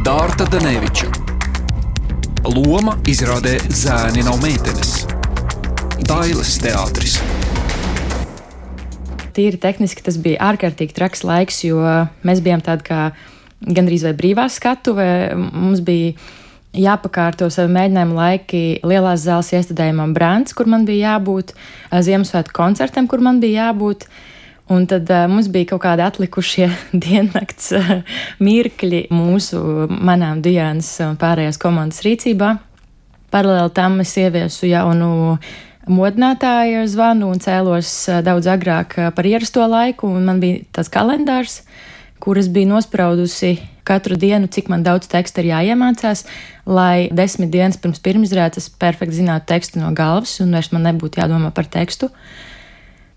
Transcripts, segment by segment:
Dārta Daneviča. Loma izrādē zēni nav meitenes. Dailes teātris. Tīri tehniski tas bija ārkārtīgi traks laiks, jo mēs bijām tādi kā gandrīz vai brīvā skatuve. Mums bija jāpakārto savi mēģinājumu laiki lielās zāles iestudējumam Brāns, kur man bija jābūt, Ziemassvētku koncertam, kur man bija jābūt. Un tad uh, mums bija kaut kādi atlikušie diennakts uh, mirkļi mūsu, manām Dienas un pārējās komandas rīcībā. Paralēli tam es ieviesu jaunu modinātāju zvanu un cēlos uh, daudz agrāk par ierasto laiku, un man bija tāds kalendārs, kuras biju nospraudusi katru dienu, cik man daudz teksta ir jāiemācās, lai desmit dienas pirms pirmizrādes es perfekti zinātu tekstu no galvas, un vairs man nebūtu jādomā par tekstu.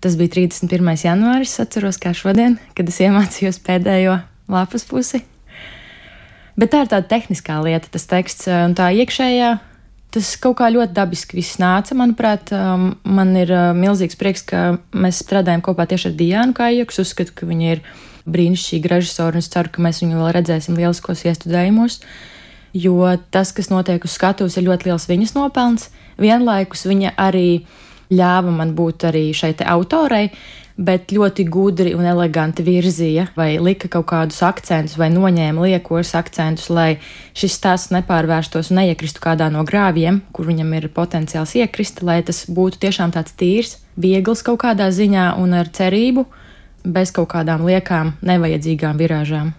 Tas bija 31. janvāris, atceros kā šodien, kad es iemācījos pēdējo lapas pusi. Bet tā ir tāda tehniskā lieta, tas teksts, un tā iekšējā. Tas kaut kā ļoti dabiski viss nāca, manuprāt. Man ir milzīgs prieks, ka mēs strādājam kopā tieši ar Diānu Kājieku. Es uzskatu, ka viņa ir brīnišķīga režisora, un es ceru, ka mēs viņu vēl redzēsim lieliskos iestudējumos. Jo tas, kas notiek uz skatuves, ir ļoti liels viņas nopelns. Vienlaikus viņa arī ļāva man būt arī šai autorei, bet ļoti gudri un eleganti virzīja, vai lika kaut kādus akcentus, vai noņēma liekos akcentus, lai šis stāsts nepārvērstos un neiekristu kādā no grāvjiem, kur viņam ir potenciāls iekrist, lai tas būtu tiešām tāds tīrs, viegls kaut kādā ziņā un ar cerību, bez kaut kādām liekām, nevajadzīgām virāžām.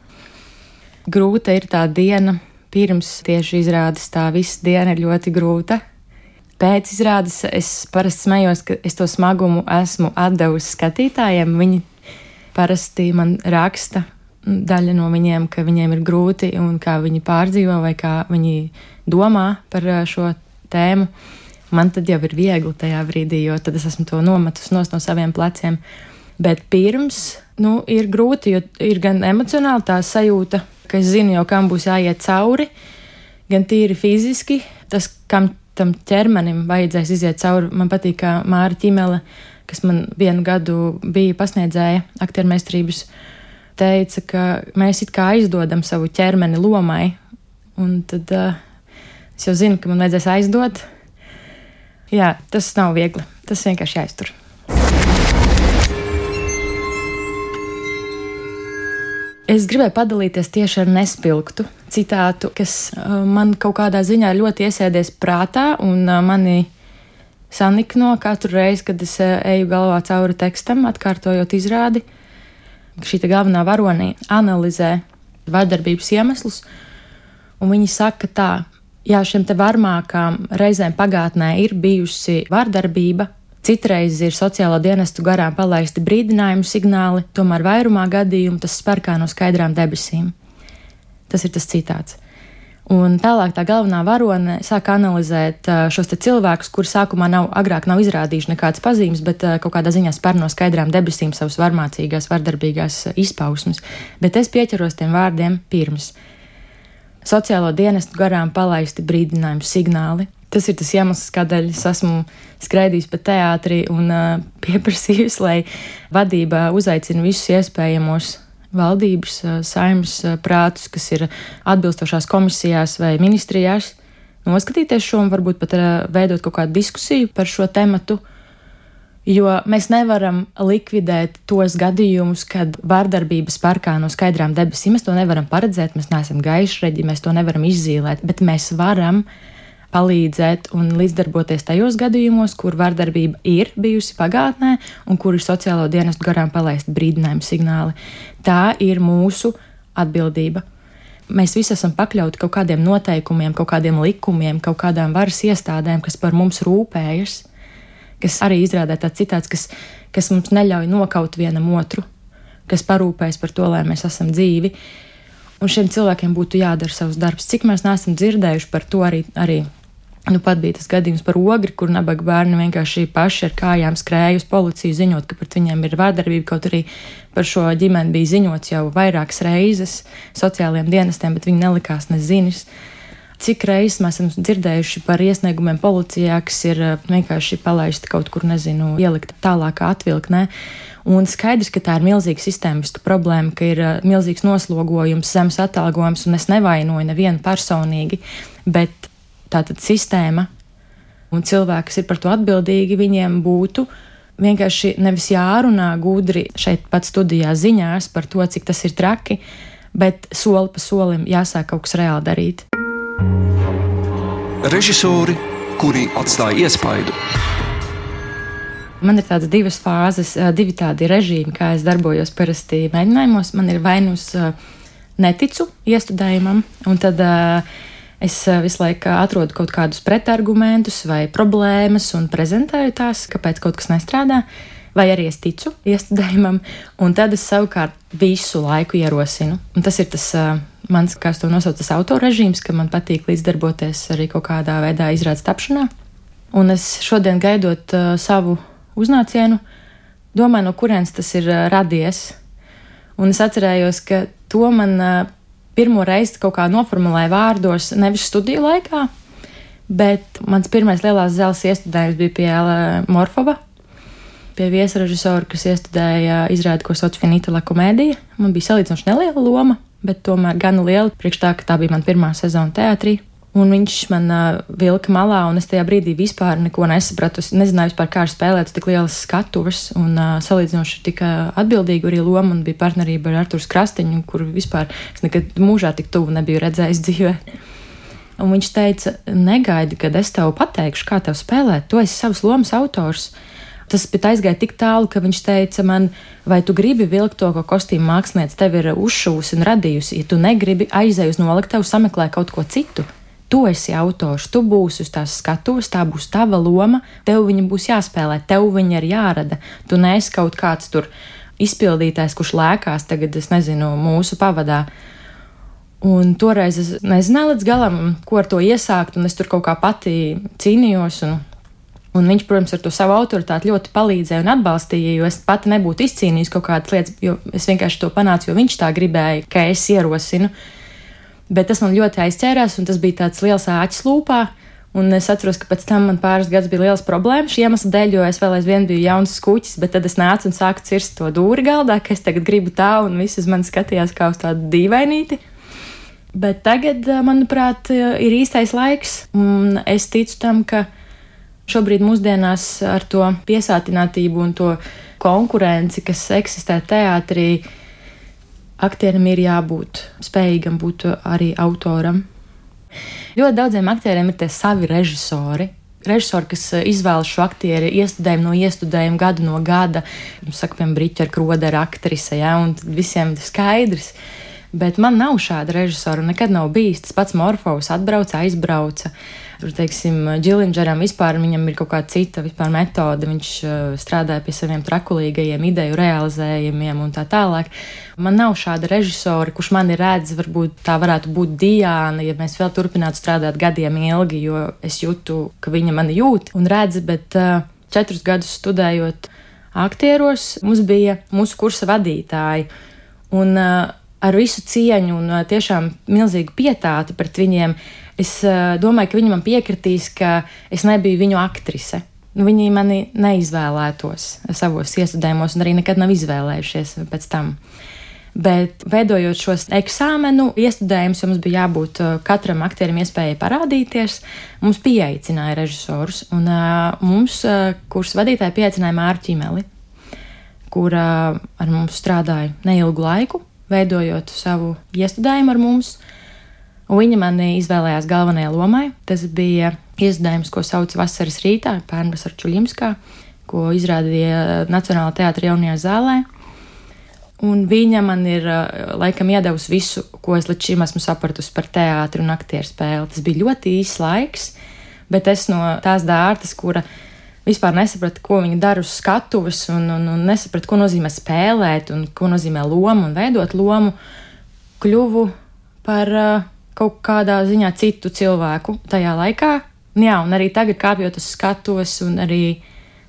Grūta ir tā diena, pirms tieši izrādes tā visa diena ir ļoti grūta. Pēc izrādes es parasti smējos, ka es to smagumu esmu devusi skatītājiem. Viņi parasti man raksta, daļa no viņiem, ka viņiem ir grūti un kā viņi pārdzīvo vai kā viņi domā par šo tēmu. Man tad jau ir viegli tajā brīdī, jo tad es esmu to nometus no saviem pleciem. Bet pirms nu, ir grūti, jo ir gan emocionāli tā sajūta, ka es zinu jau, kam būs jāiet cauri, gan tīri fiziski, tas, kam tam ķermenim vajadzēs iziet cauri. Man patīk, kā Māra Čimele, kas man vienu gadu bija pasniedzēja aktiermeistrības, teica, ka mēs it kā aizdodam savu ķermeni lomai, un tad uh, es jau zinu, ka man vajadzēs aizdot. Jā, tas nav viegli. Tas vienkārši jāiztur. Es gribēju padalīties tieši ar nespilgtu citātu, kas uh, man kaut kādā ziņā ļoti iesēdies prātā un uh, mani sanikno katru reizi, kad es uh, eju galvā cauri tekstam, atkārtojot izrādi. Šī galvenā varonī analizē vardarbības iemeslus, un viņi saka tā, jā, šiem te varmākām reizēm pagātnē ir bijusi vardarbība, Citreiz ir sociālo dienestu garām palaisti brīdinājumu signāli, tomēr vairumā gadījumu tas spēr kā no skaidrām debesīm. Tas ir tas citāts. Un tālāk tā galvenā varone sāk analizēt šos cilvēkus, kuri sākumā nav, agrāk nav izrādījuši nekādas pazīmes, bet kaut kādā ziņā spēr no skaidrām debesīm savas varmācīgās, vardarbīgās izpausmes. Bet es pieķeros tiem vārdiem pirms. Sociālo dienestu garām palaisti brīdinājumu signāli, Tas ir tas iemesls, kādēļ es esmu skraidījis pa teātri un uh, pieprasījis, lai vadība uzaicina visus iespējamos valdības, uh, saimnes uh, prātus, kas ir atbilstošās komisijās vai ministrijās, noskatīties šo un varbūt pat uh, veidot kaut kādu diskusiju par šo tematu. Jo mēs nevaram likvidēt tos gadījumus, kad vardarbība spārkā no skaidrām debesīm. Mēs to nevaram paredzēt, mēs neesam gaišreģi, mēs to nevaram izzīmēt, bet mēs varam palīdzēt un līdzdarboties tajos gadījumos, kur vardarbība ir bijusi pagātnē un kur ir sociālo dienestu garām palaisti brīdinājumu signāli. Tā ir mūsu atbildība. Mēs visi esam pakļauti kaut kādiem noteikumiem, kaut kādiem likumiem, kaut kādām varas iestādēm, kas par mums rūpējas, kas arī izrādē tāds citāts, kas, kas mums neļauj nokaut vienam otru, kas parūpējas par to, lai mēs esam dzīvi. Un šiem cilvēkiem būtu jādara savs darbs. Cik mēs neesam dzirdējuši par to arī, arī Nu, pat bija tas gadījums par ogri, kur nabaga bērni vienkārši paši ar kājām skrēja uz policiju, ziņot, ka pret viņiem ir vārdarbība. Kaut arī par šo ģimeni bija ziņots jau vairākas reizes sociālajiem dienestiem, bet viņi nelikās nezinis. cik reizes mēs esam dzirdējuši par iesniegumiem policijā, kas ir vienkārši palaisti kaut kur, nezinu, ielikt tālākā atvilknē. Un skaidrs, ka tā ir milzīga sistēmiska problēma, ka ir milzīgs noslogojums, zemes atalgojums, un es nevainoju nevienu personīgi, bet tā tad sistēma un cilvēki, kas ir par to atbildīgi, viņiem būtu vienkārši nevis jārunā gudri šeit pat studijā ziņās par to, cik tas ir traki, bet soli pa solim jāsāk kaut kas reāli darīt. Režisori, kuri atstāja iespaidu. Man ir tādas divas fāzes, divi tādi režīmi, kā es darbojos parasti mēģinājumos. Man ir vai nu neticu iestudējumam, un tad uh, Es visu laiku atrodu kaut kādus pretargumentus vai problēmas un prezentēju tās, kāpēc kaut kas nestrādā, vai arī es ticu iestudējumam, un tad es savukārt visu laiku ierosinu. Un tas ir tas uh, mans, kā es to nosaucu, tas autorežīms, ka man patīk līdzdarboties arī kaut kādā veidā izrādes tapšanā. Un es šodien gaidot uh, savu uznācienu, domāju, no kurienes tas ir uh, radies. Un es atcerējos, ka to man uh, pirmo reizi kaut kā noformulēju vārdos, nevis studiju laikā, bet mans pirmais lielās zeles iestudējums bija pie Morfova, pie viesrežisora, kas iestudēja izrādi, ko sauc Finita la komēdija. Man bija salīdzinoši neliela loma, bet tomēr gan liela, priekš tā, ka tā bija mana pirmā sezona teātrī. Un viņš man uh, vilka malā, un es tajā brīdī vispār neko nesapratu. Es nezināju, vispār, kā spēlēt tik lielas skatuves, un uh, salīdzinoši tik atbildīga arī loma. Man bija partnerība ar Arthuru Krastiņu, kur vispār es nekad mūžā tik tuvu nebiju redzējis dzīvē. Un viņš teica, negaidi, kad es tev pateikšu, kā tev spēlēt. Tu esi savas lomas autors. Tas pat aizgāja tik tālu, ka viņš teica man, vai tu gribi vilkt to, ko kostīmu mākslinieca tev ir uzšūvusi un radījusi. Ja tu negribi, aizej uz noliktavu, sameklē kaut ko citu. Tu esi autors, tu būsi uz tās skatuves, tā būs tava loma, tev viņa būs jāspēlē, tev viņa ir jārada. Tu neesi kaut kāds tur izpildītājs, kurš lēkās tagad, es nezinu, mūsu pavadā. Un toreiz es nezināju līdz galam, ko ar to iesākt, un es tur kaut kā pati cīnījos. Un, un viņš, protams, ar to savu autoritāti ļoti palīdzēja un atbalstīja, jo es pati nebūtu izcīnījis kaut kādas lietas, jo es vienkārši to panācu, jo viņš tā gribēja, ka es ierosinu. Bet tas man ļoti aizķērās, un tas bija tāds liels āķis lūpā. Un es atceros, ka pēc tam man pāris gadus bija liels problēmas šī iemesla dēļ, jo es vēl aizvien biju jauns skuķis, bet tad es nācu un sāku cirst to dūri galdā, ka es tagad gribu tā, un visi uz mani skatījās kā uz tādu dīvainīti. Bet tagad, manuprāt, ir īstais laiks, un es ticu tam, ka šobrīd mūsdienās ar to piesātinātību un to konkurenci, kas eksistē teātrī, aktierim ir jābūt spējīgam būt arī autoram. Ļoti daudziem aktieriem ir tie savi režisori. Režisori, kas izvēlas šo aktieri iestudējumu no iestudējuma, gadu no gada, saka, piemēram, Brīķa ar kroderu aktrise, ja, un visiem ir skaidrs. Bet man nav šāda režisora, nekad nav bijis. Tas pats Morfovs atbrauca, aizbrauca. Tur, teiksim, Džilingeram vispār viņam ir kaut kāda cita vispār metode. Viņš uh, strādāja pie saviem trakulīgajiem ideju realizējumiem un tā tālāk. Man nav šāda režisora, kurš mani redz, varbūt tā varētu būt Diana, ja mēs vēl turpinātu strādāt gadiem ilgi, jo es jūtu, ka viņa mani jūt un redz, bet uh, četrus gadus studējot aktieros, mums bija mūsu kursa vadītāji. Un, uh, ar visu cieņu un tiešām milzīgu pietāti pret viņiem, es domāju, ka viņi man piekritīs, ka es nebiju viņu aktrise. Nu, viņi mani neizvēlētos savos iestudējumos, un arī nekad nav izvēlējušies pēc tam. Bet veidojot šos eksāmenu iestudējumus, mums bija jābūt katram aktierim iespējai parādīties. Mums pieaicināja režisorus, un uh, mums uh, kursa vadītāja pieaicināja Mārķi Čimeli, kur uh, ar mums strādāja neilgu laiku veidojot savu iestudējumu ar mums. Un viņa mani izvēlējās galvenajai lomai. Tas bija iestudējums, ko sauc Vasaras rītā, Pērnbas ar Čuļimskā, ko izrādīja Nacionālajā teātrī jaunajā zālē. Un viņa man ir laikam iedavusi visu, ko es līdz šim esmu sapratusi par teātru un aktieru spēli. Tas bija ļoti īss laiks, bet es no tās dārtas, kura vispār nesapratu, ko viņi dara uz skatuves, un, un, un nesapratu, ko nozīmē spēlēt, un ko nozīmē loma un veidot lomu, kļuvu par uh, kaut kādā ziņā citu cilvēku tajā laikā. Jā, un arī tagad kāpjot uz skatuves, un arī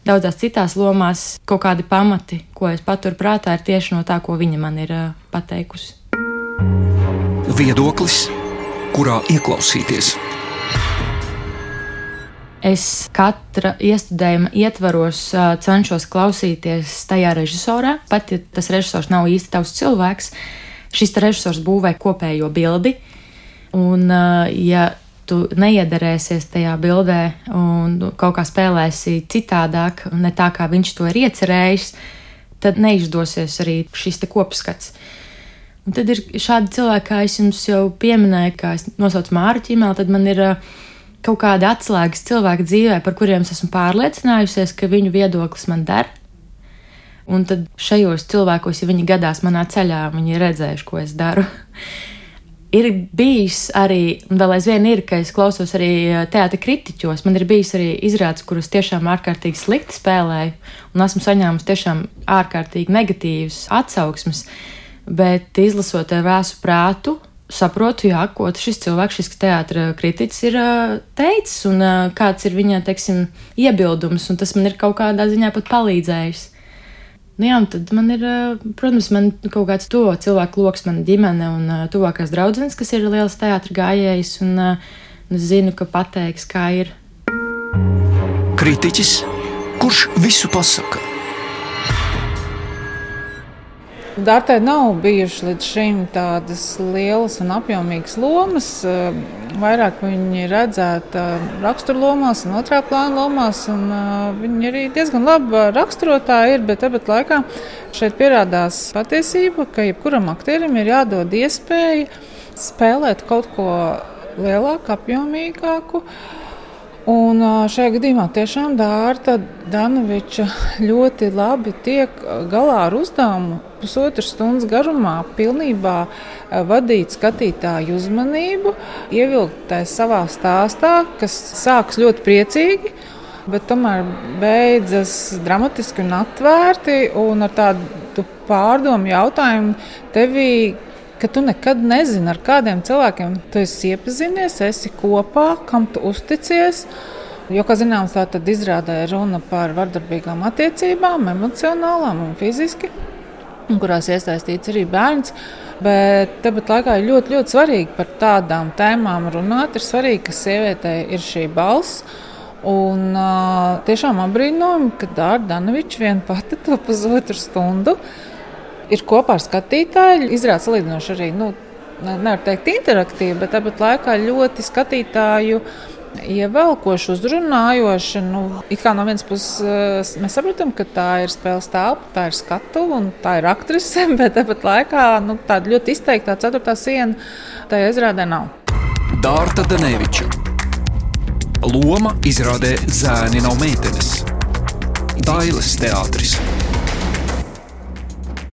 daudzās citās lomās, kaut kādi pamati, ko es paturu prātā, ir tieši no tā, ko viņa man ir uh, pateikusi. Viedoklis, kurā ieklausīties. Es katra iestudējuma ietvaros cenšos klausīties tajā režisorā, pat ja tas režisors nav īsti tavs cilvēks. Šis režisors būvē kopējo bildi, un ja tu neiedarēsies tajā bildē un kaut kā spēlēsi citādāk, ne tā kā viņš to ir iecerējis, tad neizdosies arī šis kopskats. Un tad ir šādi cilvēki, kā es jums jau pieminēju, kā es nosaucu Māru ķīmeli, tad man ir kaut kādi atslēgas cilvēku dzīvē, par kuriem es esmu pārliecinājusies, ka viņu viedoklis man der. Un tad šajos cilvēkos, ja viņi gadās manā ceļā, viņi ir redzējuši, ko es daru. Ir bijis arī, un vēl aizvien ir, ka es klausos arī teātris kritiķos. Man ir bijis arī izrādes, kuras tiešām ārkārtīgi slikti spēlēju, un esmu saņēmusi tiešām ārkārtīgi negatīvas atsauksmes. Bet izlasot vēsu prātu, saprotu, jā, ko šis cilvēks, šis teātris kritiķis ir teicis un kāds ir viņa teiksim, iebildums. Tas man ir kaut kādā ziņā pat palīdzējis. Nu, jā, tad man ir, protams, man kaut kāds to cilvēku lokus, mana ģimene un tuvākās draudzenes, kas ir liels teātris gājējs. Un, un es zinu, ka pateiks, kā ir. Kritiķis, kurš visu pasaka? Dārtai nav bijušas līdz šim tādas lielas un apjomīgas lomas. Vairāk viņi redzēta raksturlomās un otrā plāna lomās. Un, viņi arī diezgan labi raksturotāji ir, bet tāpat laikā šeit parādās patiesība, ka jebkuram aktierim ir jādod iespēja spēlēt kaut ko lielāku, apjomīgāku. Un šajā gadījumā tiešām Dārta Danoviča ļoti labi tiek galā ar uzdevumu pusotras stundas garumā, pilnībā vadīt skatītāju uzmanību, ievilkt tajā savā stāstā, kas sāks ļoti priecīgi. Bet tomēr beidzas dramatiski un atvērti, un ar tādu pārdomu jautājumu tevī ka tu nekad nezini, ar kādiem cilvēkiem tu esi iepazinies, esi kopā, kam tu uzticies. Jo, kā zināms, tā tad izrādē runa par vardarbīgām attiecībām, emocionālām un fiziski, kurās iesaistīts arī bērns. Bet tāpat laikā ir ļoti, ļoti svarīgi par tādām tēmām runāt. Ir svarīgi, ka sievietei ir šī balss. Un uh, tiešām apbrīnojami, ka Dārta Danoviča viena pati to pusotru stundu ir kopā ar skatītāju. Izrādās salīdzinoši arī, nu, nevar teikt, interaktīvi, bet tāpat laikā ļoti skatītāju. Ievelkoši, uzrunājoši. Nu, kā no vienas puses mēs saprotam, ka tā ir spēles telpa, tā ir skatu un tā ir aktrise, bet tāpat laikā nu, tāda ļoti izteikta ceturtā siena tajā izrādē nav. Dārta Daneviča. Loma izrādē zēni nav meitenes. Dailes teātris.